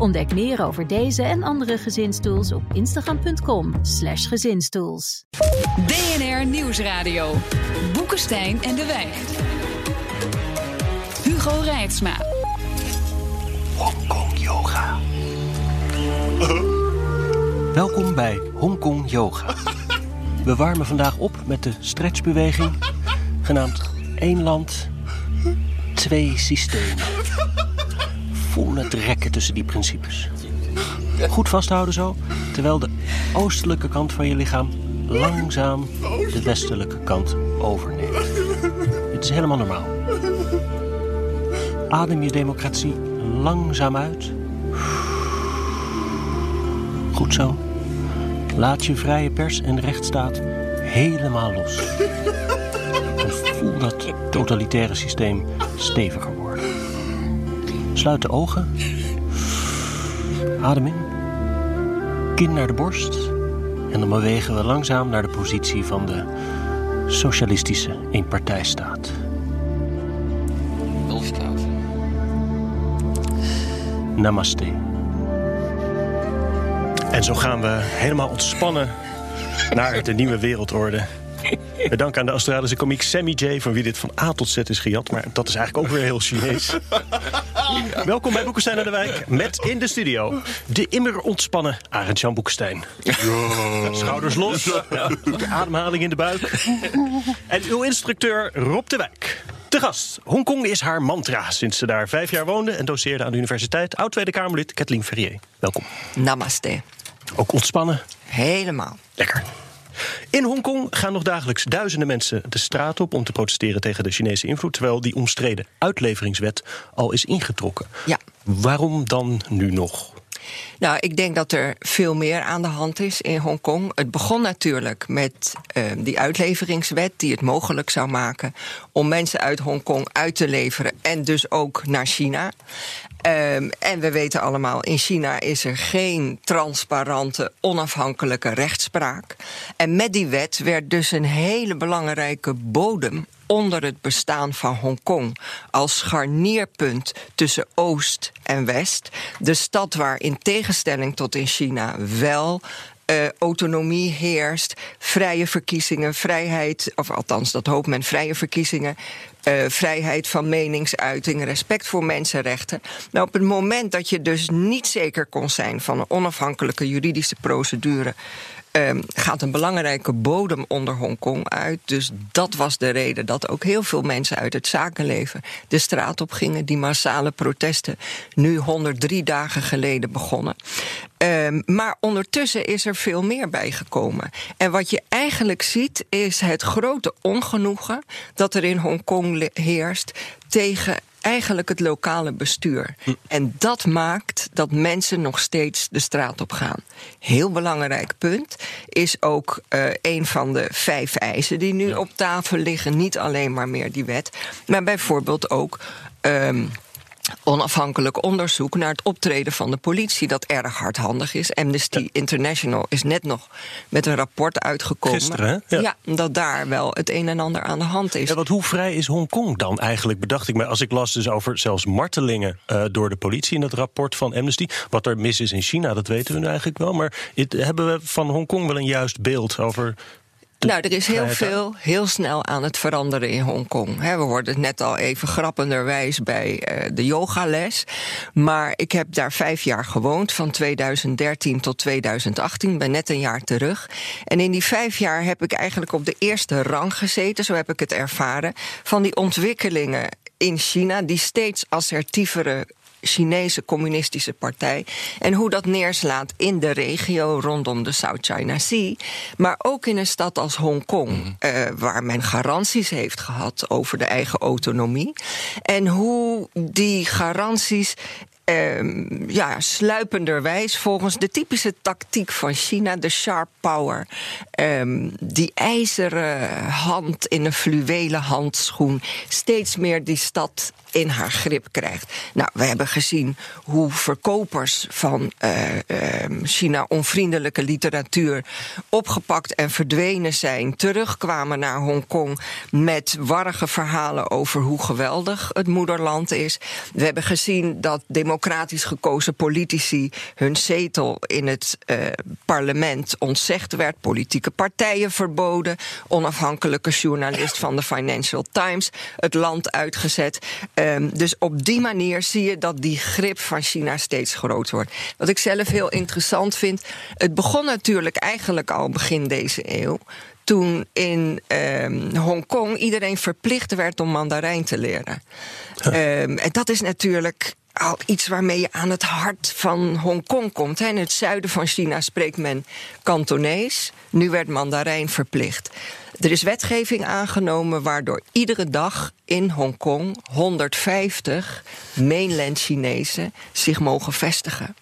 Ontdek meer over deze en andere gezinstools op instagram.com/slash gezinstools. DNR Nieuwsradio. Boekenstein en de Wijk. Hugo Reitsma. Hongkong Yoga. Welkom bij Hongkong Yoga. We warmen vandaag op met de stretchbeweging genaamd één land, twee systemen. Voel het rekken tussen die principes. Goed vasthouden zo, terwijl de oostelijke kant van je lichaam langzaam de westelijke kant overneemt. Het is helemaal normaal. Adem je democratie langzaam uit. Goed zo. Laat je vrije pers en rechtsstaat helemaal los. Voel dat totalitaire systeem steviger. Sluit de ogen. Adem in. Kin naar de borst. En dan bewegen we langzaam naar de positie van de socialistische eenpartijstaat. Namaste. En zo gaan we helemaal ontspannen naar de nieuwe wereldorde. We danken aan de Australische komiek Sammy J... van wie dit van A tot Z is gejat. Maar dat is eigenlijk ook weer heel Chinees. Welkom bij Boekenstein aan de Wijk. Met in de studio de immer ontspannen Arend-Jan Boekenstein. Schouders los. De ademhaling in de buik. En uw instructeur Rob de Wijk. Te gast. Hongkong is haar mantra sinds ze daar vijf jaar woonde... en doseerde aan de universiteit. Oud-Tweede Kamerlid Kathleen Ferrier. Welkom. Namaste. Ook ontspannen? Helemaal. Lekker. In Hongkong gaan nog dagelijks duizenden mensen de straat op om te protesteren tegen de Chinese invloed, terwijl die omstreden uitleveringswet al is ingetrokken. Ja. Waarom dan nu nog? Nou, ik denk dat er veel meer aan de hand is in Hongkong. Het begon natuurlijk met uh, die uitleveringswet die het mogelijk zou maken om mensen uit Hongkong uit te leveren en dus ook naar China. Um, en we weten allemaal, in China is er geen transparante, onafhankelijke rechtspraak. En met die wet werd dus een hele belangrijke bodem onder het bestaan van Hongkong als scharnierpunt tussen Oost en West. De stad waar in tegenstelling tot in China wel uh, autonomie heerst, vrije verkiezingen, vrijheid, of althans dat hoopt men, vrije verkiezingen, uh, vrijheid van meningsuiting, respect voor mensenrechten. Nou, op het moment dat je dus niet zeker kon zijn van een onafhankelijke juridische procedure. Um, gaat een belangrijke bodem onder Hongkong uit. Dus dat was de reden dat ook heel veel mensen uit het zakenleven de straat op gingen. Die massale protesten nu 103 dagen geleden begonnen. Um, maar ondertussen is er veel meer bijgekomen. En wat je eigenlijk ziet is het grote ongenoegen dat er in Hongkong heerst tegen eigenlijk het lokale bestuur. Hm. En dat maakt dat mensen nog steeds de straat op gaan. Heel belangrijk punt is ook uh, een van de vijf eisen die nu ja. op tafel liggen. Niet alleen maar meer die wet, maar bijvoorbeeld ook. Um, onafhankelijk onderzoek naar het optreden van de politie, dat erg hardhandig is. Amnesty International is net nog met een rapport uitgekomen. Gisteren, hè? Ja. ja. dat daar wel het een en ander aan de hand is. Ja, want hoe vrij is Hongkong dan eigenlijk, bedacht ik me, als ik las dus over zelfs martelingen uh, door de politie in het rapport van Amnesty. Wat er mis is in China, dat weten we nu eigenlijk wel. Maar hebben we van Hongkong wel een juist beeld over nou, er is heel veel, heel snel aan het veranderen in Hongkong. We hoorden het net al even grappenderwijs bij uh, de yogales. Maar ik heb daar vijf jaar gewoond, van 2013 tot 2018. Ben net een jaar terug. En in die vijf jaar heb ik eigenlijk op de eerste rang gezeten, zo heb ik het ervaren, van die ontwikkelingen in China, die steeds assertievere Chinese communistische partij. En hoe dat neerslaat in de regio rondom de South China Sea. Maar ook in een stad als Hongkong, mm uh, waar men garanties heeft gehad over de eigen autonomie. En hoe die garanties ehm, ja, sluipenderwijs volgens de typische tactiek van China, de sharp power. ehm, die ijzeren hand in een fluwelen handschoen steeds meer die stad in haar grip krijgt. Nou, we hebben gezien hoe verkopers van eh, ehm, China onvriendelijke literatuur opgepakt en verdwenen zijn, terugkwamen naar Hongkong met warrige verhalen over hoe geweldig het moederland is. We hebben gezien dat democratisch gekozen politici hun zetel in het eh, parlement ontzegd werd, politieke partijen verboden, onafhankelijke journalist van de Financial Times het land uitgezet. Ehm, dus op die manier zie je dat die grip van China steeds groter wordt. Wat ik zelf heel interessant vind, het begon natuurlijk eigenlijk al begin deze eeuw. Toen in ehm, Hongkong iedereen verplicht werd om Mandarijn te leren. Ehm, en dat is natuurlijk al iets waarmee je aan het hart van Hongkong komt. In het zuiden van China spreekt men Kantonees. Nu werd Mandarijn verplicht. Er is wetgeving aangenomen waardoor iedere dag in Hongkong 150 mainland Chinezen zich mogen vestigen.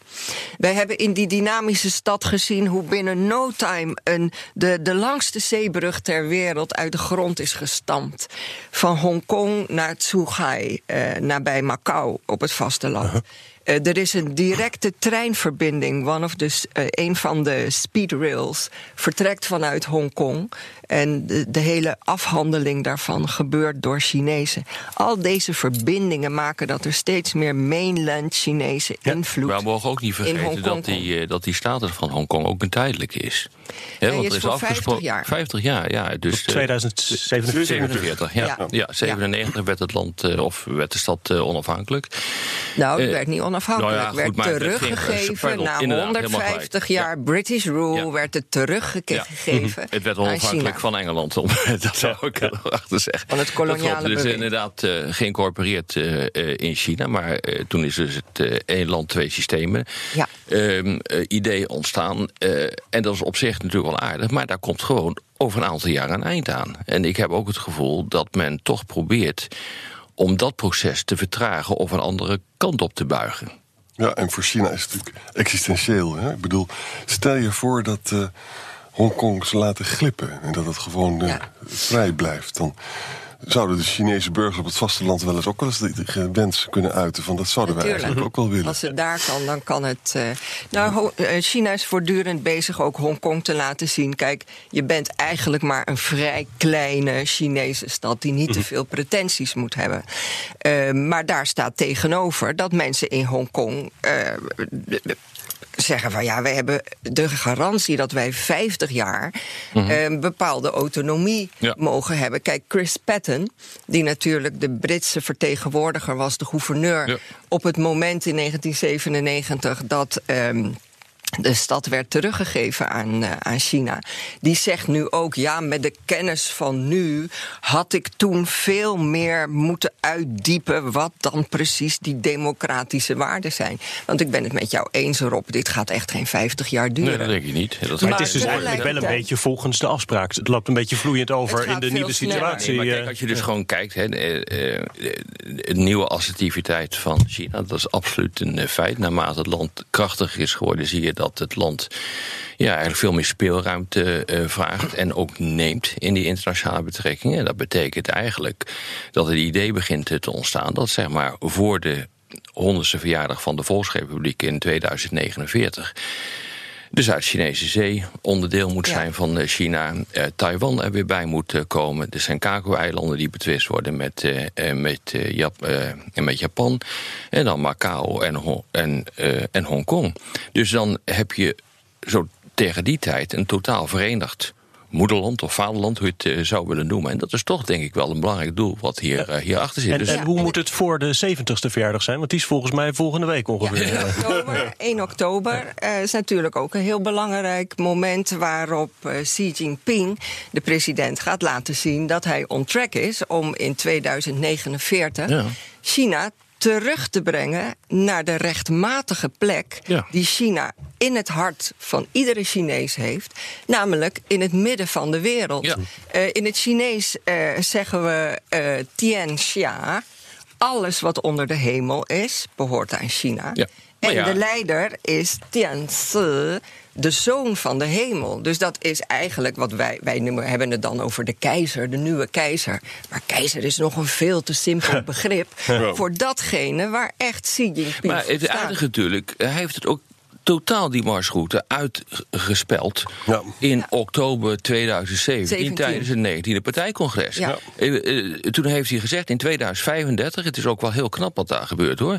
Wij hebben in die dynamische stad gezien hoe binnen no time een, de, de langste zeebrug ter wereld uit de grond is gestampt. Van Hongkong naar Zhuhai, eh, nabij Macau op het vasteland. Er is een directe treinverbinding. One of the, eh, een van de speedrails vertrekt vanuit Hongkong. En de, de hele afhandeling daarvan gebeurt door Chinezen. Al deze verbindingen maken dat er steeds meer mainland Chinese invloed Maar we mogen ook niet vergeten dat die, eh, dat die status van Hongkong ook een tijdelijke is. Hè, Nee, is voor 50 jaar. 50 jaar, ja. Dus, eh, 2047. 47, ja. Ja. ja. 97 werd het land, eh, of werd de stad eh, onafhankelijk. Nou, het Eh, werd niet onafhankelijk. Nou ja, werd goed, ging- teruggegeven. Na inderdaad, helemaal 150 gelijk. jaar British rule Ja. werd het teruggegeven. Het werd onafhankelijk van Engeland, om, dat zou ik er nog achter zeggen. Van het koloniale is bewind. inderdaad eh, geïncorporeerd eh, eh, in China, maar eh, toen is dus het eh, één land, twee systemen Ja. eh, idee ontstaan. eh, en dat is op zich natuurlijk wel aardig, maar daar komt gewoon over een aantal jaar een eind aan. En ik heb ook het gevoel dat men toch probeert om dat proces te vertragen of een andere kant op te buigen. Ja, en voor China is het natuurlijk existentieel. Hè? Ik bedoel, stel je voor dat eh, Hongkong ze laten glippen... en dat het gewoon eh, Ja. vrij blijft. Dan zouden de Chinese burgers op het vasteland wel eens ook wel eens de, de wens kunnen uiten... van dat zouden wij eigenlijk ook wel willen. Als het daar kan, dan kan het. eh, nou, eh, China is voortdurend bezig ook Hongkong te laten zien. Kijk, je bent eigenlijk maar een vrij kleine Chinese stad die niet te veel pretenties moet hebben. Eh, maar daar staat tegenover dat mensen in Hongkong. eh, de- Zeggen van ja, wij hebben de garantie dat wij 50 jaar eh, een bepaalde autonomie Ja. mogen hebben. Kijk, Chris Patten, die natuurlijk de Britse vertegenwoordiger was, de gouverneur Ja. op het moment in 1997 dat. ehm, de stad werd teruggegeven aan, eh, aan China. Die zegt nu ook: ja, met de kennis van nu had ik toen veel meer moeten uitdiepen wat dan precies die democratische waarden zijn. Want ik ben het met jou eens, Rob, dit gaat echt geen 50 jaar duren. Nee, dat denk ik niet. Dat Maar het is dus eigenlijk wel een beetje volgens de afspraak. Het loopt een beetje vloeiend over in de nieuwe sneller. situatie. Nee, maar eh, kijk, als je dus gewoon kijkt, hè, eh, eh, de nieuwe assertiviteit van China, dat is absoluut een eh, feit. Naarmate het land krachtiger is geworden, zie je dat het land ja, eigenlijk veel meer speelruimte eh, vraagt en ook neemt in die internationale betrekkingen. En dat betekent eigenlijk dat het idee begint te ontstaan dat zeg maar voor de honderdste verjaardag van de Volksrepubliek in 2049 de Zuid-Chinese Zee onderdeel moet Ja. zijn van eh, China. Eh, Taiwan er weer bij moet eh, komen. De Senkaku-eilanden die betwist worden met, eh, met, Jap- met Japan. En dan Macau en, Ho- en, en Hongkong. Dus dan heb je zo tegen die tijd een totaal verenigd moederland of vaderland, hoe je het eh, zou willen noemen. En dat is toch denk ik wel een belangrijk doel wat hier, eh, hierachter zit. en, Dus en hoe moet het voor de 70ste verjaardag zijn? Want die is volgens mij volgende week ongeveer. 1 oktober, 1 oktober eh, is natuurlijk ook een heel belangrijk moment waarop eh, Xi Jinping, de president, gaat laten zien dat hij on track is om in 2049 Ja. China terug te brengen naar de rechtmatige plek Ja. die China in het hart van iedere Chinees heeft, namelijk in het midden van de wereld. Ja. Eh, in het Chinees eh, zeggen we eh, Tian Xia alles wat onder de hemel is, behoort aan China. Ja. En ja. de leider is Tianzi, de zoon van de hemel. Dus dat is eigenlijk wat wij, wij noemen, hebben het dan over de keizer, de nieuwe keizer. Maar keizer is nog een veel te simpel begrip voor datgene waar echt Xi Jinping Maar het aardige natuurlijk, hij heeft het ook totaal die marsroute uitgespeld Ja. in oktober 2017 17. tijdens het 19e partijcongres. Ja. Eh, eh, toen heeft hij gezegd in 2035, het is ook wel heel knap wat daar gebeurt hoor.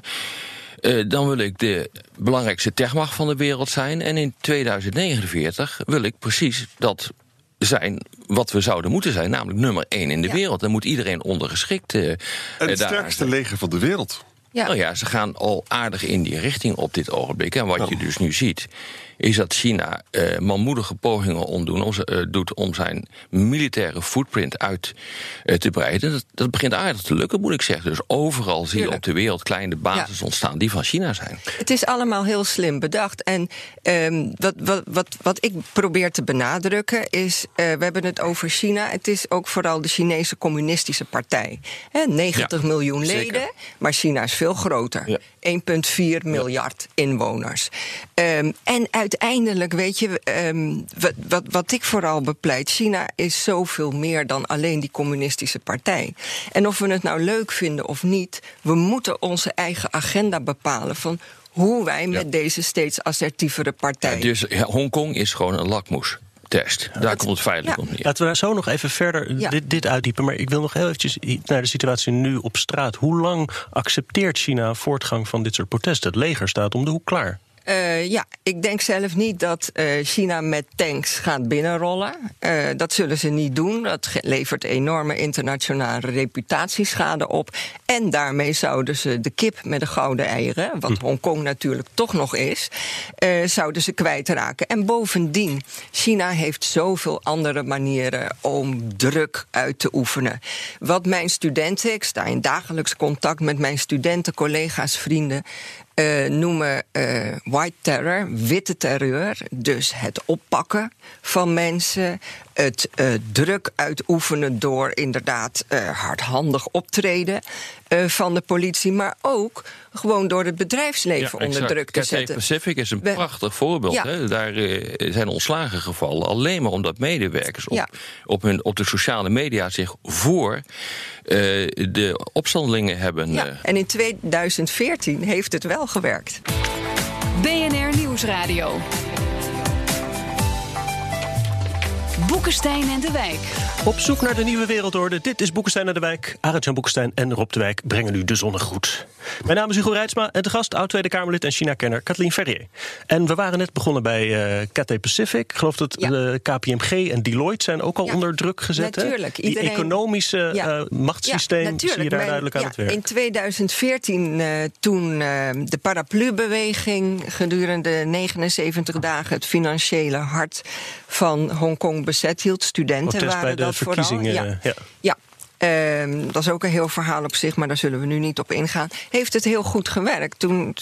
Eh, dan wil ik de belangrijkste techmacht van de wereld zijn. En in 2049 wil ik precies dat zijn wat we zouden moeten zijn, namelijk nummer één in de Ja. wereld. Dan moet iedereen ondergeschikt eh En het eh, daar sterkste zijn. leger van de wereld. Ja. Nou ja, ze gaan al aardig in die richting op dit ogenblik. En wat je dus nu ziet, is dat China eh, manmoedige pogingen omdoen, om, eh, doet om zijn militaire footprint uit eh, te breiden. Dat, dat begint aardig te lukken, moet ik zeggen. Dus overal zie je op de wereld kleine bases ontstaan die van China zijn. Het is allemaal heel slim bedacht. En ehm, wat, wat, wat, wat ik probeer te benadrukken is... eh, we hebben het over China. Het is ook vooral de Chinese communistische partij. Hè, 90 Ja, miljoen zeker. leden, maar China is veel groter. Ja. 1,4 miljard inwoners. Ehm, en uiteindelijk, weet je, ehm, wat, wat, wat ik vooral bepleit... China is zoveel meer dan alleen die communistische partij. En of we het nou leuk vinden of niet... we moeten onze eigen agenda bepalen van hoe wij met deze steeds assertievere partij... Dus Hongkong is gewoon een lakmoestest. Daar komt het feitelijk ja. op neer. Laten we daar zo nog even verder Ja. dit, dit uitdiepen. Maar ik wil nog heel eventjes naar de situatie nu op straat. Hoe lang accepteert China voortgang van dit soort protesten? Het leger staat om de hoek klaar. Eh, ja, ik denk zelf niet dat eh, China met tanks gaat binnenrollen. Eh, dat zullen ze niet doen. Dat levert enorme internationale reputatieschade op. En daarmee zouden ze de kip met de gouden eieren, wat Hongkong natuurlijk toch nog is, zouden ze kwijtraken. En bovendien, China heeft zoveel andere manieren om druk uit te oefenen. Wat mijn studenten, ik sta in dagelijks contact met mijn studenten, collega's, vrienden eh, noemen eh, white terror, witte terreur. Dus het oppakken van mensen, het eh, druk uitoefenen door inderdaad eh, hardhandig optreden eh, van de politie, maar ook gewoon door het bedrijfsleven onder druk te Cathay zetten. Pacific is een We- prachtig voorbeeld. Ja. Hè? Daar zijn ontslagen gevallen alleen maar omdat medewerkers op, Ja. op, hun, op de sociale media zich voor eh, de opstandelingen hebben. Ja, en in 2014 heeft het wel gewerkt. BNR Nieuwsradio. Boekenstein en de Wijk. Op zoek naar de nieuwe wereldorde. Dit is Boekenstein naar de Wijk. Arend-Jan Boekenstein en Rob de Wijk brengen u de zonnegroet. Mijn naam is Hugo Reitsma en de gast, oud-Tweede Kamerlid en China-kenner Kathleen Ferrier. En we waren net begonnen bij eh Cathay Pacific. Ik geloof dat Ja. de KPMG en Deloitte zijn ook al Ja, onder druk gezet. hè? natuurlijk. Die Iedereen- economische Ja. eh, machtssysteem zie je daar Mijn- duidelijk aan ja, het werk. In 2014, eh, toen de paraplu-beweging gedurende 79 dagen het financiële hart van Hongkong bezet hield. Studenten waren bij de dat verkiezingen, vooral. Ja. ja. ja. Ehm, dat is ook een heel verhaal op zich, maar daar zullen we nu niet op ingaan. Heeft het heel goed gewerkt. Toen,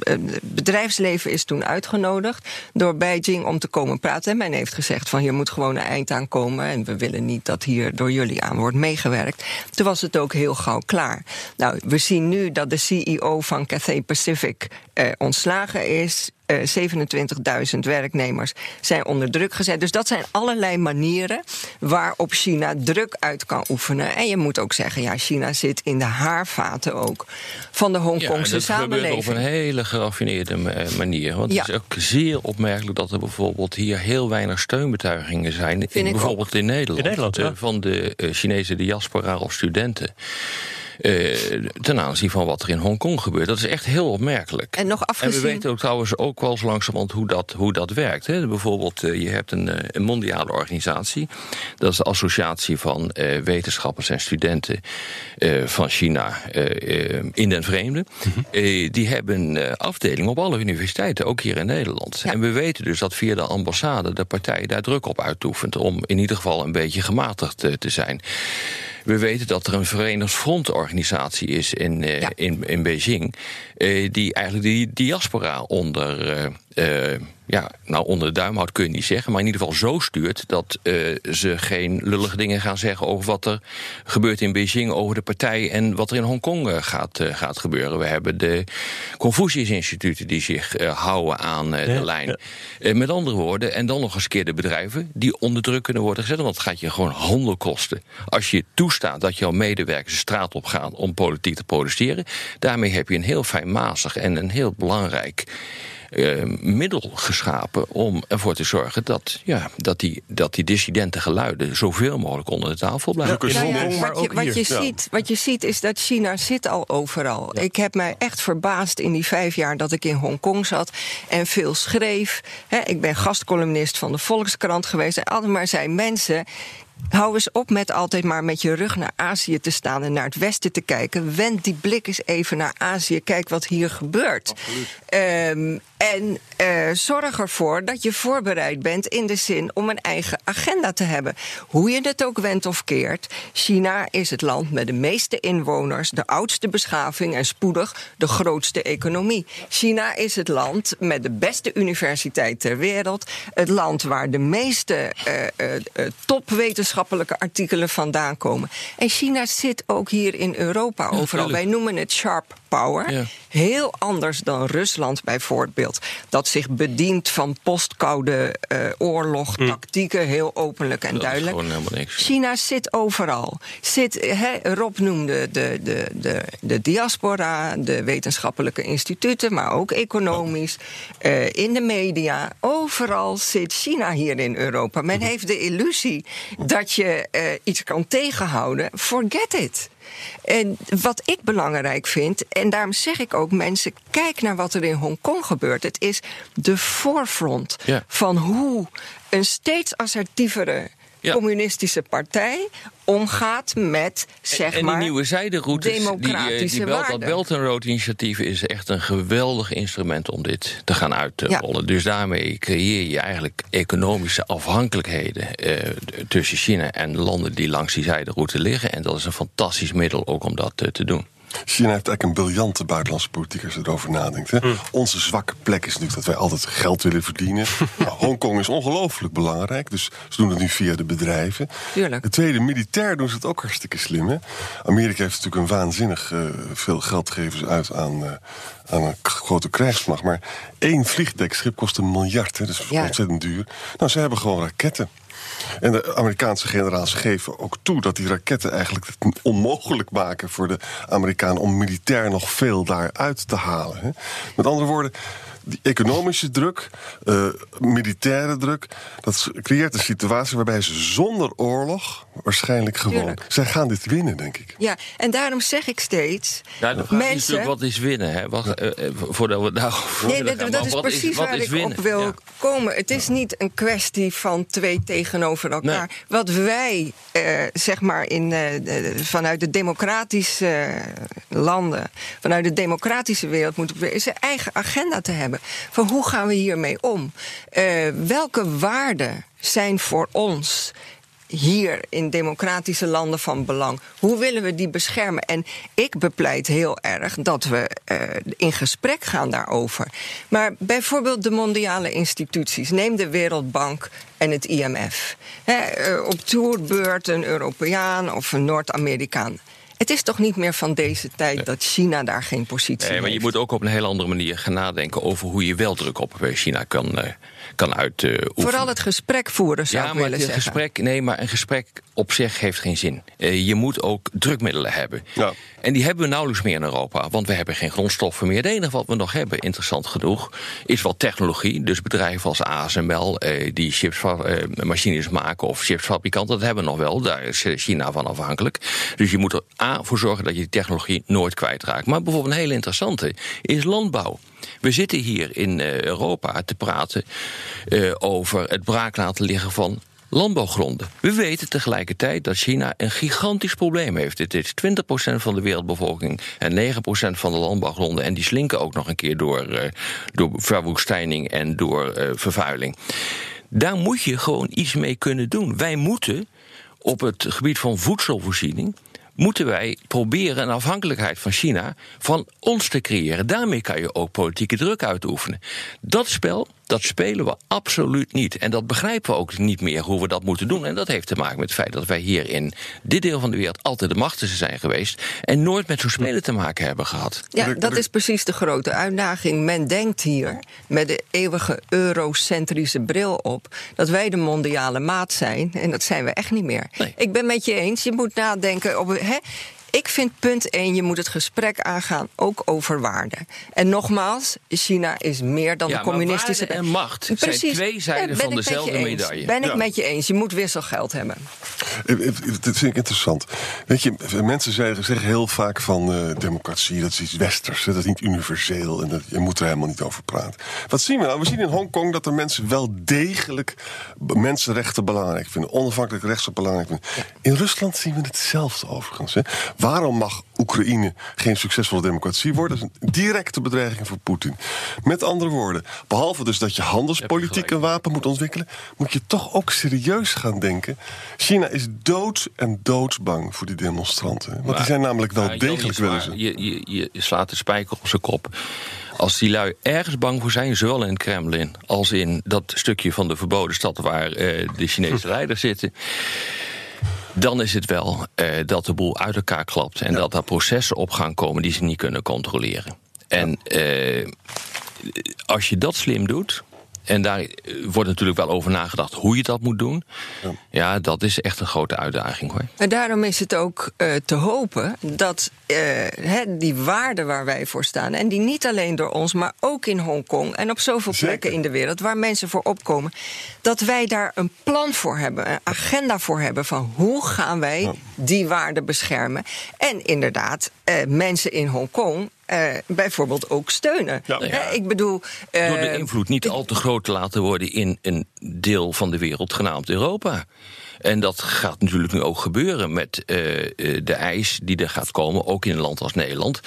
eh, het bedrijfsleven is toen uitgenodigd door Beijing om te komen praten. En men heeft gezegd van hier moet gewoon een eind aan komen. En we willen niet dat hier door jullie aan wordt meegewerkt. Toen was het ook heel gauw klaar. Nou, we zien nu dat de CEO van Cathay Pacific eh, ontslagen is. Eh, 27.000 werknemers zijn onder druk gezet. Dus dat zijn allerlei manieren waarop China druk uit kan oefenen. En je moet ook zeggen, ja, China zit in de haarvaten ook van de Ja, Hongkongse dat gebeurt op samenleving. een hele geraffineerde ma- manier. Want Ja. het is ook zeer opmerkelijk dat er bijvoorbeeld hier heel weinig steunbetuigingen zijn. In, bijvoorbeeld in Nederland. In Nederland, eh, ja. Van de eh, Chinese diaspora of studenten. Eh, ten aanzien van wat er in Hongkong gebeurt. Dat is echt heel opmerkelijk. En nog En afgezien... we weten ook trouwens ook wel zo langzamerhand hoe dat, hoe dat werkt. Hè. Bijvoorbeeld, eh, je hebt een, eh, een mondiale organisatie. Dat is de Associatie van Wetenschappers en Studenten van China in den vreemde. Mhm. Die hebben afdelingen op alle universiteiten, ook hier in Nederland. Ja. En we weten dus dat via de ambassade de partij daar druk op uitoefent... om in ieder geval een beetje gematigd te zijn. We weten dat er een Verenigd Front-organisatie is in, eh, Ja. in, in Beijing. eh, die eigenlijk die diaspora onder, eh, ja, nou onder de duim houdt kun je niet zeggen, maar in ieder geval zo stuurt dat uh, ze geen lullige dingen gaan zeggen over wat er gebeurt in Beijing, over de partij en wat er in Hongkong uh, gaat, uh, gaat gebeuren. We hebben de Confucius-instituten die zich houden aan ja, de lijn. Ja. met andere woorden, en dan nog eens keer de bedrijven die onder druk kunnen worden gezet, want het gaat je gewoon handel kosten. Als je toestaat dat jouw medewerkers de straat op gaan om politiek te protesteren, daarmee heb je een heel fijnmazig en een heel belangrijk uh, middel geschapen om ervoor te zorgen dat, ja, dat, die, dat die dissidente geluiden zoveel mogelijk onder de tafel blijven. Ja, ja, ja, wat, je, wat, je ziet, wat je ziet is dat China zit al overal. Ik heb mij echt verbaasd in die vijf jaar dat ik in Hongkong zat en veel schreef. He, ik ben gastcolumnist van de Volkskrant geweest. En altijd maar zijn mensen Hou eens op met altijd maar met je rug naar Azië te staan en naar het westen te kijken. Wend die blik eens even naar Azië. Kijk wat hier gebeurt. Um, en uh, zorg ervoor dat je voorbereid bent in de zin om een eigen agenda te hebben. Hoe je het ook wendt of keert. China is het land met de meeste inwoners, de oudste beschaving en spoedig de grootste economie. China is het land met de beste universiteit ter wereld. Het land waar de meeste uh, uh, topwetenschappelijke artikelen vandaan komen. En China zit ook hier in Europa overal. Wij noemen het sharp power. Ja. Heel anders dan Rusland bijvoorbeeld. Dat zich bedient van postkoude uh, oorlog, hm. tactieken, heel openlijk en dat duidelijk. China zit overal. Zit, he, Rob noemde de, de, de, de diaspora, de wetenschappelijke instituten, maar ook economisch, uh, in de media. Overal zit China hier in Europa. Men heeft de illusie dat je uh, iets kan tegenhouden. Forget it. En wat ik belangrijk vind, en daarom zeg ik ook mensen, kijk naar wat er in Hongkong gebeurt. Het is de voorfront ja. van hoe een steeds assertievere ja. communistische partij omgaat met zeg en, en maar die nieuwe zijderoutes, democratische die, die Belt, dat Belt and Road initiatief is echt een geweldig instrument om dit te gaan uitrollen. Ja. Dus daarmee creëer je eigenlijk economische afhankelijkheden eh, tussen China en landen die langs die zijderoute liggen. En dat is een fantastisch middel ook om dat uh, te doen. China heeft eigenlijk een briljante buitenlandse politiek als je erover nadenkt. Hè? Mm. Onze zwakke plek is natuurlijk dat wij altijd geld willen verdienen. nou, Hongkong is ongelooflijk belangrijk, dus ze doen het nu via de bedrijven. Tuurlijk. De tweede, militair doen ze het ook hartstikke slim. Hè? Amerika heeft natuurlijk een waanzinnig uh, veel geld gegeven uit aan, uh, aan een grote krijgsmacht. Maar één vliegdekschip kost een miljard, hè? dat is ja. ontzettend duur. Nou, ze hebben gewoon raketten. En de Amerikaanse generaals geven ook toe dat die raketten eigenlijk het onmogelijk maken voor de Amerikanen om militair nog veel daaruit te halen. Hè. Met andere woorden, die economische druk, uh, militaire druk, dat creëert een situatie waarbij ze zonder oorlog waarschijnlijk gewoon. Tuurlijk. Zij gaan dit winnen, denk ik. Ja, en daarom zeg ik steeds. Ja, de vraag mensen, is wat is winnen? Hè? Wacht, uh, voordat we daar. Nee, dat, dat, dat is precies is, waar ik winnen? op wil ja. komen. Het is niet een kwestie van twee tegenover elkaar. Nee. Wat wij, uh, zeg maar, in, de, vanuit de democratische landen, vanuit de democratische wereld moeten proberen, is een eigen agenda te hebben. Van hoe gaan we hiermee om? welke waarden zijn voor ons hier in democratische landen van belang. Hoe willen we die beschermen? En ik bepleit heel erg dat we uh, in gesprek gaan daarover. Maar bijvoorbeeld de mondiale instituties, neem de Wereldbank en het IMF. He, uh, op toerbeurt een Europeaan of een Noord-Amerikaan. Het is toch niet meer van deze tijd nee. dat China daar geen positie nee, heeft. Maar je moet ook op een hele andere manier gaan nadenken over hoe je wel druk op China kan, uh, kan uitoefenen. Vooral het gesprek voeren, zou ja, ik willen maar zeggen. Gesprek, nee, maar een gesprek op zich heeft geen zin. Uh, je moet ook drukmiddelen hebben. Ja. En die hebben we nauwelijks meer in Europa, want we hebben geen grondstoffen meer. Het enige wat we nog hebben, interessant genoeg, is wat technologie. Dus bedrijven als ASML, eh, die chips, eh, maken of chipsfabrikanten, dat hebben we nog wel. Daar is China van afhankelijk. Dus je moet er A voor zorgen dat je die technologie nooit kwijtraakt. Maar bijvoorbeeld een hele interessante is landbouw. We zitten hier in Europa te praten over het braak laten liggen van landbouwgronden. We weten tegelijkertijd dat China een gigantisch probleem heeft. Het is 20% van de wereldbevolking en 9% van de landbouwgronden. En die slinken ook nog een keer door, uh, door verwoestijning en door uh, vervuiling. Daar moet je gewoon iets mee kunnen doen. Wij moeten op het gebied van voedselvoorziening moeten wij proberen een afhankelijkheid van China van ons te creëren. Daarmee kan je ook politieke druk uitoefenen. Dat spel, dat spelen we absoluut niet. En dat begrijpen we ook niet meer hoe we dat moeten doen. En dat heeft te maken met het feit dat wij hier in dit deel van de wereld altijd de machtigste zijn geweest. En nooit met zo'n spelen te maken hebben gehad. Ja, dat is precies de grote uitdaging. Men denkt hier met de eeuwige eurocentrische bril op dat wij de mondiale maat zijn. En dat zijn we echt niet meer. Nee. Ik ben met je eens. Je moet nadenken op. Hè, ik vind punt 1, je moet het gesprek aangaan, ook over waarden. En nogmaals, China is meer dan Ja, de maar communistische... waarde en macht zijn twee zijden ben van dezelfde medaille. Ben ik Ja. met je eens. Je moet wisselgeld hebben. Eh, eh, Dat vind ik interessant. Weet je, mensen zeggen, zeggen heel vaak van eh, democratie, dat is iets westers, dat is niet universeel en dat, je moet er helemaal niet over praten. Wat zien we nou? We zien in Hongkong dat er mensen wel degelijk mensenrechten belangrijk vinden, onafhankelijk rechten belangrijk vinden. In Rusland zien we hetzelfde overigens. Hè. Waarom mag Oekraïne geen succesvolle democratie worden? Dat is een directe bedreiging voor Poetin. Met andere woorden, behalve dus dat je handelspolitiek een wapen moet ontwikkelen, moet je toch ook serieus gaan denken. China is dood en doodsbang voor die demonstranten. Want die zijn namelijk wel degelijk willen ze. Je, je, je slaat de spijker op zijn kop. Als die lui ergens bang voor zijn, zowel in het Kremlin als in dat stukje van de verboden stad waar eh, de Chinese leiders zitten. Dan is het wel eh, dat de boel uit elkaar klapt en dat daar processen op gaan komen die ze niet kunnen controleren. En eh, als je dat slim doet, en daar eh, wordt natuurlijk wel over nagedacht hoe je dat moet doen, ja, dat is echt een grote uitdaging hoor. En daarom is het ook eh, te hopen dat eh, hè, die waarden waar wij voor staan, en die niet alleen door ons, maar ook in Hongkong en op zoveel Zeker. plekken in de wereld waar mensen voor opkomen, dat wij daar een plan voor hebben, een agenda voor hebben van hoe gaan wij die waarden beschermen. En inderdaad, eh, mensen in Hongkong. Eh, bijvoorbeeld ook steunen. Ja. Ik bedoel. eh, Door de invloed niet al te groot te laten worden in een deel van de wereld genaamd Europa. En dat gaat natuurlijk nu ook gebeuren met eh, eh, de eis die er gaat komen, ook in een land als Nederland,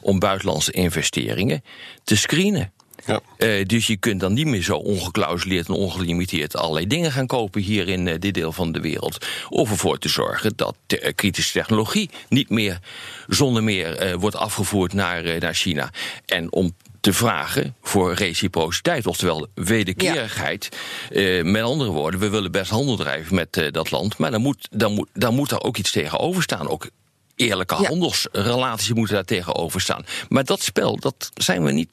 om buitenlandse investeringen te screenen. Ja. Eh, dus je kunt dan niet meer zo ongeklausuleerd en ongelimiteerd allerlei dingen gaan kopen hier in eh, dit deel van de wereld. Of ervoor te zorgen dat de, eh, kritische technologie niet meer zonder meer wordt afgevoerd naar, naar China. En om te vragen voor reciprociteit, oftewel wederkerigheid. Met andere woorden, we willen best handel drijven met dat land, maar dan moet, dan, moet, dan moet daar ook iets tegenover staan. Ook eerlijke Ja. handelsrelaties moeten daar tegenover staan. Maar dat spel, dat zijn we niet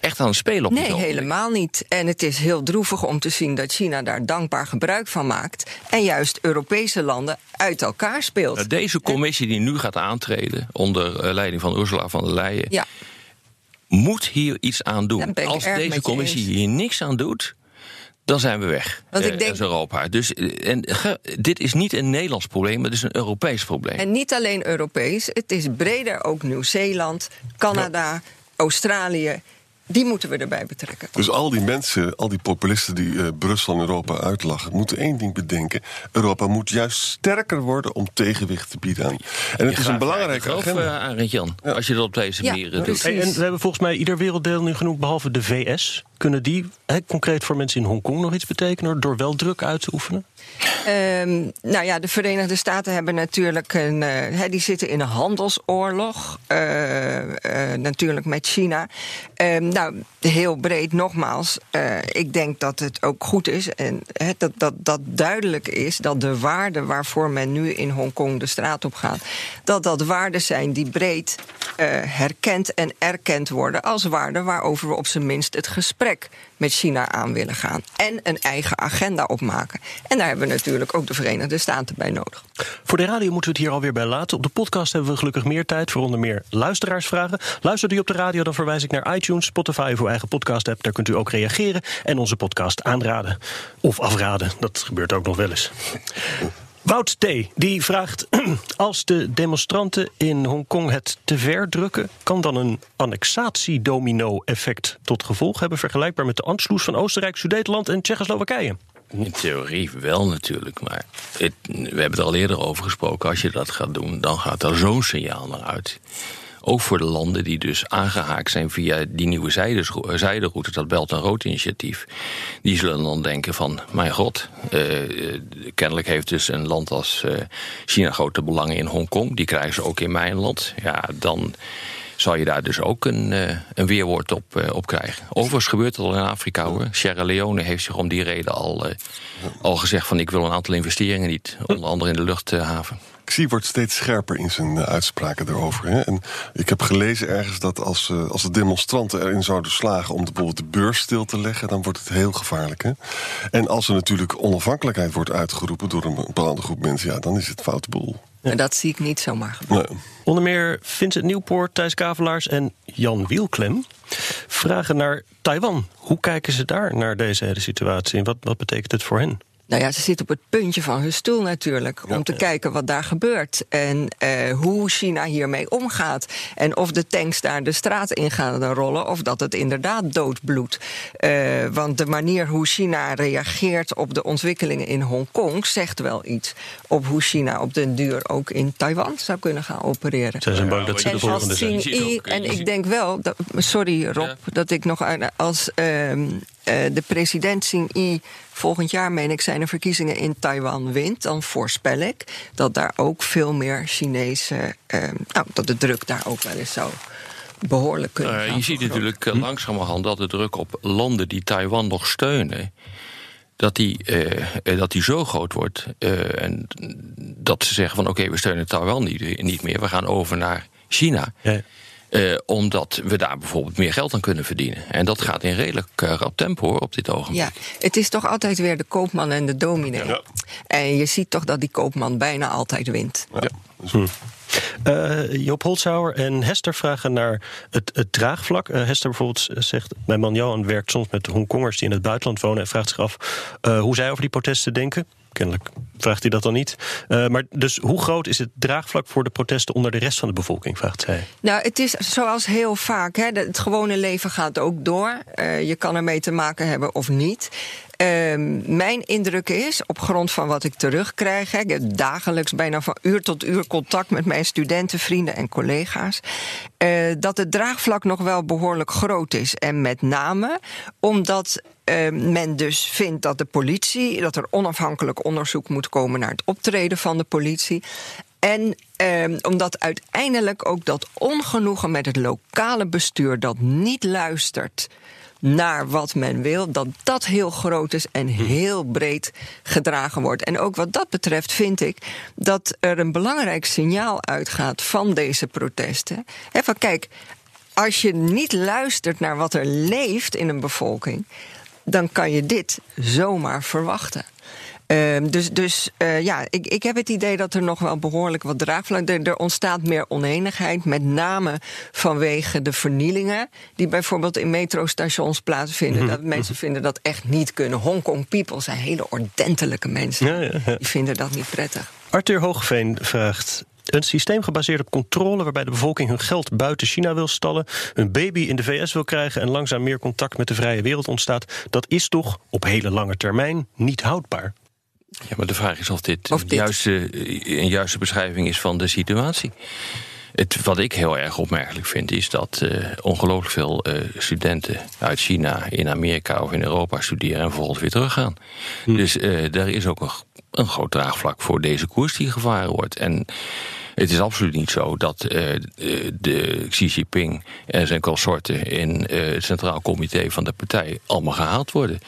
echt aan het spelen op Nee, helemaal niet. En het is heel droevig om te zien dat China daar dankbaar gebruik van maakt. En juist Europese landen uit elkaar speelt. Nou, Deze commissie die nu gaat aantreden onder eh, leiding van Ursula von der Leyen, Ja, moet hier iets aan doen. Als deze commissie eens. hier niks aan doet, dan zijn we weg. Want ik eh, denk- als Europa. Dus eh, en, ge- dit is niet een Nederlands probleem, maar het is een Europees probleem. en niet alleen Europees, het is breder ook Nieuw-Zeeland, Canada, Australië. Die moeten we erbij betrekken. Dus al die mensen, al die populisten die eh, Brussel en Europa uitlachen, moeten één ding bedenken. Europa moet juist sterker worden om tegenwicht te bieden aan. En het Je is een belangrijke agenda. eh, Arend Jan, als je dat op deze Ja, manier eh, doet. precies. Hey, en we hebben volgens mij ieder werelddeel nu genoemd, behalve de VS. Kunnen die hè, concreet voor mensen in Hongkong nog iets betekenen door wel druk uit te oefenen? Ehm, nou ja, de Verenigde Staten hebben natuurlijk een. eh, die zitten in een handelsoorlog. eh, eh, natuurlijk met China. Ehm, nou, heel breed nogmaals. ik denk dat het ook goed is. En dat, dat, dat duidelijk is dat de waarden waarvoor men nu in Hongkong de straat op gaat. dat dat waarden zijn die breed herkend en erkend worden. als waarden waarover we op zijn minst het gesprek met China aan willen gaan. En een eigen agenda opmaken. En daar hebben we natuurlijk ook de Verenigde Staten bij nodig. Voor de radio moeten we het hier alweer bij laten. Op de podcast hebben we gelukkig meer tijd voor onder meer luisteraarsvragen. Luistert u op de radio, dan verwijs ik naar iTunes, Spotify of uw eigen podcast app. Daar kunt u ook reageren en onze podcast aanraden. Of afraden, dat gebeurt ook nog wel eens. Wout T. die vraagt: Als de demonstranten in Hongkong het te ver drukken, kan dan een annexatiedomino-effect tot gevolg hebben, vergelijkbaar met de Anschluss van Oostenrijk, Sudetenland en Tsjechoslowakije? In theorie wel natuurlijk, maar we hebben het al eerder over gesproken. Als je dat gaat doen, dan gaat er zo'n signaal naar uit. ook voor de landen die dus aangehaakt zijn via die nieuwe zijderoute, dat Belt en Rood initiatief, die zullen dan denken van, mijn god, uh, kennelijk heeft dus een land als uh, China grote belangen in Hongkong, die krijgen ze ook in mijn land. Ja, dan zal je daar dus ook een, uh, een weerwoord op, uh, op krijgen. Overigens gebeurt het al in Afrika hoor. Sierra Leone heeft zich om die reden al, uh, al gezegd van ik wil een aantal investeringen niet, onder andere in de luchthaven. Xi wordt steeds scherper in zijn uitspraken daarover. Hè? En ik heb gelezen ergens dat als, als de demonstranten erin zouden slagen om bijvoorbeeld de beurs stil te leggen, dan wordt het heel gevaarlijk. Hè? En als er natuurlijk onafhankelijkheid wordt uitgeroepen door een bepaalde groep mensen, ja, dan is het foute boel. En dat zie ik niet zomaar gebeuren. Nee. Onder meer Vincent Nieuwpoort, Thijs Kavelaars en Jan Wielklem vragen naar Taiwan. Hoe kijken ze daar naar deze hele situatie en wat, wat betekent het voor hen? Nou ja, ze zit op het puntje van hun stoel natuurlijk. Om te kijken wat daar gebeurt. En uh, hoe China hiermee omgaat. En of de tanks daar de straat in gaan rollen. Of dat het inderdaad doodbloedt. Uh, want de manier hoe China reageert op de ontwikkelingen in Hongkong. zegt wel iets. Op hoe China op den duur ook in Taiwan zou kunnen gaan opereren. Ze zijn bang dat ze de volgende zijn. En ik denk wel. Dat, sorry Rob, ja. dat ik nog als. Uh, de president Xi volgend jaar, meen ik, zijn er verkiezingen in Taiwan wint, dan voorspel ik dat daar ook veel meer Chinese. Uh, nou, dat de druk daar ook wel eens zou behoorlijk kunnen. Uh, je ziet natuurlijk uh, langzamerhand dat de druk op landen die Taiwan nog steunen. Dat die, uh, dat die zo groot wordt. en dat ze zeggen van oké, we steunen Taiwan niet, niet meer. We gaan over naar China. Ja. Uh, omdat we daar bijvoorbeeld meer geld aan kunnen verdienen. En dat gaat in redelijk uh, rap tempo hoor, op dit ogenblik. Ja, het is toch altijd weer de koopman en de dominee. Ja. En je ziet toch dat die koopman bijna altijd wint. Ja. Hm. Uh, Joop Holzhauer en Hester vragen naar het, het draagvlak. Uh, Hester bijvoorbeeld zegt: Mijn man Johan werkt soms met Hongkongers die in het buitenland wonen. en vraagt zich af uh, hoe zij over die protesten denken. Kennelijk vraagt hij dat dan niet. Uh, maar dus hoe groot is het draagvlak voor de protesten onder de rest van de bevolking, vraagt zij. Nou, het is zoals heel vaak. Hè, het gewone leven gaat ook door. Uh, je kan ermee te maken hebben of niet. Uh, mijn indruk is, op grond van wat ik terugkrijg, ik heb dagelijks bijna van uur tot uur contact met mijn studenten, vrienden en collega's, uh, dat het draagvlak nog wel behoorlijk groot is. En met name omdat uh, men dus vindt dat de politie, dat er onafhankelijk onderzoek moet komen naar het optreden van de politie. En eh, omdat uiteindelijk ook dat ongenoegen met het lokale bestuur dat niet luistert naar wat men wil, dat dat heel groot is en heel breed gedragen wordt. En ook wat dat betreft vind ik dat er een belangrijk signaal uitgaat van deze protesten. He, van kijk, als je niet luistert naar wat er leeft in een bevolking, dan kan je dit zomaar verwachten. Uh, dus dus uh, ja, ik, ik heb het idee dat er nog wel behoorlijk wat draagvlak... Er, er ontstaat meer oneenigheid, met name vanwege de vernielingen... die bijvoorbeeld in metrostations plaatsvinden. Mm -hmm. Dat mensen vinden dat echt niet kunnen. Hongkong people zijn hele ordentelijke mensen. Ja, ja, ja. Die vinden dat niet prettig. Arthur Hoogveen vraagt... Een systeem gebaseerd op controle waarbij de bevolking hun geld buiten China wil stallen, een baby in de VS wil krijgen en langzaam meer contact met de vrije wereld ontstaat, dat is toch op hele lange termijn niet houdbaar. Ja, maar de vraag is of dit, of dit. Juiste, een juiste beschrijving is van de situatie. Het, wat ik heel erg opmerkelijk vind, is dat uh, ongelooflijk veel uh, studenten uit China in Amerika of in Europa studeren en vervolgens weer teruggaan. Hm. Dus uh, daar is ook een, een groot draagvlak voor deze koers die gevaren wordt. En het is absoluut niet zo dat de Xi Jinping en zijn consorten in het Centraal Comité van de partij allemaal gehaald worden.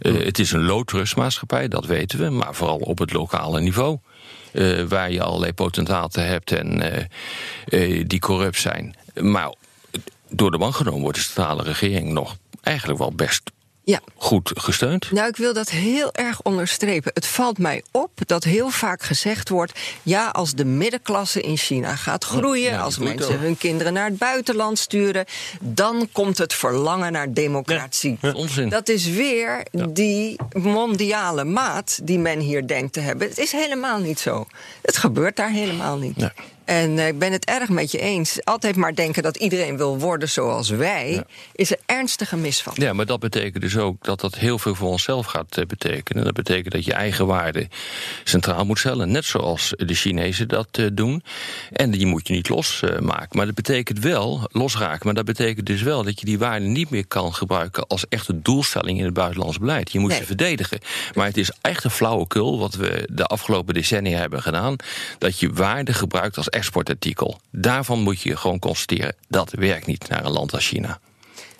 Uh, het is een low-trust-maatschappij, dat weten we, maar vooral op het lokale niveau. Waar je allerlei potentaten hebt en die corrupt zijn. Maar door de bank genomen wordt de centrale regering nog eigenlijk wel best ja. goed gesteund. Nou, ik wil dat heel erg onderstrepen. Het valt mij op dat heel vaak gezegd wordt: ja, als de middenklasse in China gaat groeien, ja, als mensen ook. hun kinderen naar het buitenland sturen, dan komt het verlangen naar democratie. Ja, onzin. Dat is weer die mondiale maat die men hier denkt te hebben. Het is helemaal niet zo. Het gebeurt daar helemaal niet. En eh, ik ben het erg met je eens. Altijd maar denken dat iedereen wil worden zoals wij, is er ernstige misvat. Ja, maar dat betekent dus ook dat dat heel veel voor onszelf gaat eh, betekenen. Dat betekent dat je eigen waarde centraal moet stellen, net zoals de Chinezen dat eh, doen. En die moet je niet losmaken. maar dat betekent wel, losraken, maar dat betekent dus wel dat je die waarden niet meer kan gebruiken als echte doelstelling in het buitenlands beleid. Je moet ze verdedigen. Maar het is echt een flauwekul wat we de afgelopen decennia hebben gedaan. Dat je waarde gebruikt als exportartikel. Daarvan moet je gewoon constateren, dat werkt niet naar een land als China.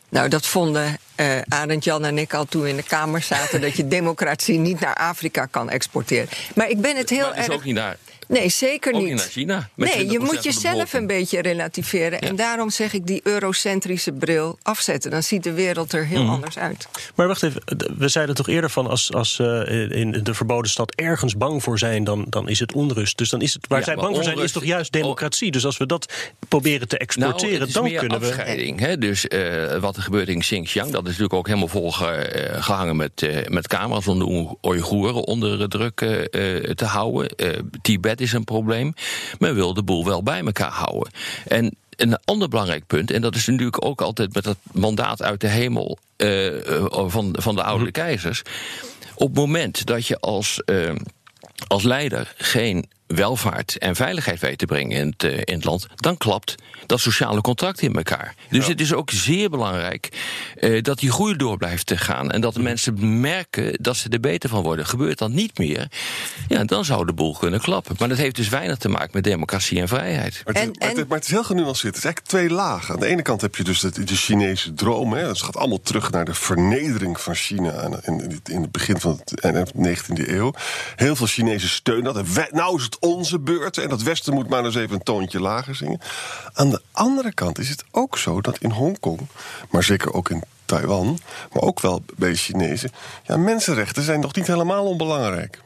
Nou, dat vonden uh, Arend Jan en ik al toen we in de Kamer zaten... dat je democratie niet naar Afrika kan exporteren. Maar ik ben het heel maar het is erg... ook niet naar Nee, zeker ook niet. naar China. Nee, je 20% moet jezelf een beetje relativeren. En daarom zeg ik die eurocentrische bril afzetten. Dan ziet de wereld er heel anders uit. Maar wacht even, we zeiden toch eerder van als, als uh, in de verboden stad ergens bang voor zijn, dan, dan is het onrust. Dus dan is het waar Ja, zij bang voor zijn, is toch juist democratie. Dus als we dat proberen te exporteren, nou, het is dan meer kunnen we. afscheiding. Hè? Dus eh, wat er gebeurt in Xinjiang, dat is natuurlijk ook helemaal volgehangen met, eh, met camera's om de Oe- Oeigoeren onder druk eh, eh, te houden. Eh, Is een probleem. Men wil de boel wel bij elkaar houden. En een ander belangrijk punt, en dat is natuurlijk ook altijd met dat mandaat uit de hemel eh, eh, van, van de oude keizers. Op het moment dat je als, eh, als leider geen welvaart en veiligheid weet te brengen in het, eh, in het land, dan klapt dat sociale contract in elkaar. Dus het is ook zeer belangrijk eh, dat die groei door blijft te gaan en dat de mensen merken dat ze er beter van worden. Gebeurt dat niet meer, ja, dan zou de boel kunnen klappen. Maar dat heeft dus weinig te maken met democratie en vrijheid. Maar het, En- maar, het, en- maar het is heel genuanceerd. Het is eigenlijk twee lagen. Aan de ene kant heb je dus de, de Chinese droom. Hè. Dat gaat allemaal terug naar de vernedering van China in, in het begin van de 19e eeuw. Heel veel Chinezen steunen dat. En wij- Nou is het onze beurt. En dat Westen moet maar eens even een toontje lager zingen. Aan de andere kant is het ook zo dat in Hongkong, maar zeker ook in Taiwan, maar ook wel bij de Chinezen. Ja, mensenrechten zijn nog niet helemaal onbelangrijk.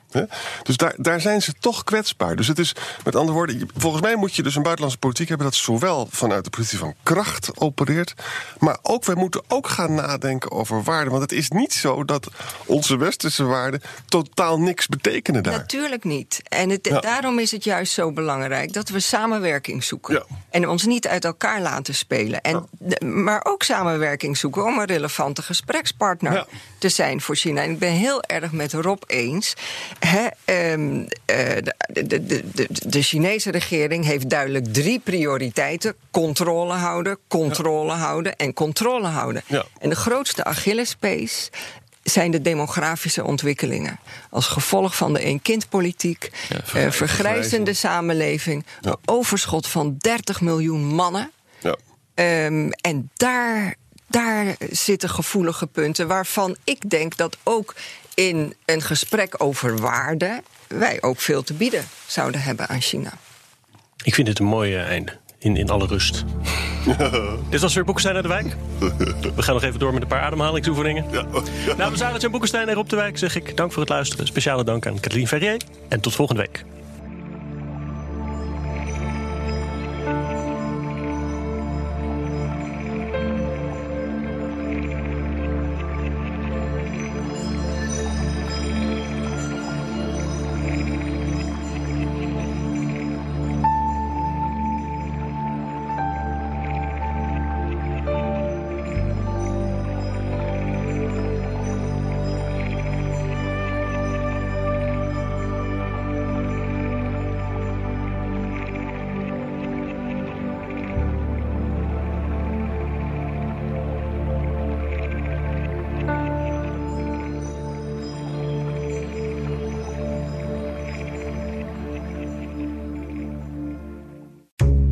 Dus daar, daar zijn ze toch kwetsbaar. Dus het is, met andere woorden, volgens mij moet je dus een buitenlandse politiek hebben dat zowel vanuit de positie van kracht opereert, maar ook wij moeten ook gaan nadenken over waarden. Want het is niet zo dat onze westerse waarden totaal niks betekenen daar. Natuurlijk niet. En het, Ja. daarom is het juist zo belangrijk dat we samenwerking zoeken. Ja. En ons niet uit elkaar laten spelen. En, maar ook samenwerking zoeken om een relevante gesprekspartner te zijn voor China. En ik ben heel erg met Rob eens. Hè, ehm, eh, de, de, de, de, Chinese regering heeft duidelijk drie prioriteiten: controle houden, controle houden en controle houden. Ja. En de grootste Achillespees zijn de demografische ontwikkelingen. Als gevolg van de een-kindpolitiek, vergrijzing. eh, vergrijzende samenleving, Ja. overschot van 30 miljoen mannen. Ja. Ehm, en daar, daar zitten gevoelige punten waarvan ik denk dat ook in een gesprek over waarden wij ook veel te bieden zouden hebben aan China. Ik vind dit een mooi eh, einde. In, in alle rust. Dit was weer Boekenstein uit de Wijk. We gaan nog even door met een paar ademhalingsoefeningen. Nou, we Jan Boekenstein en Rob de Wijk, zeg ik. Dank voor het luisteren. Speciale dank aan Kathleen Ferrier. En tot volgende week.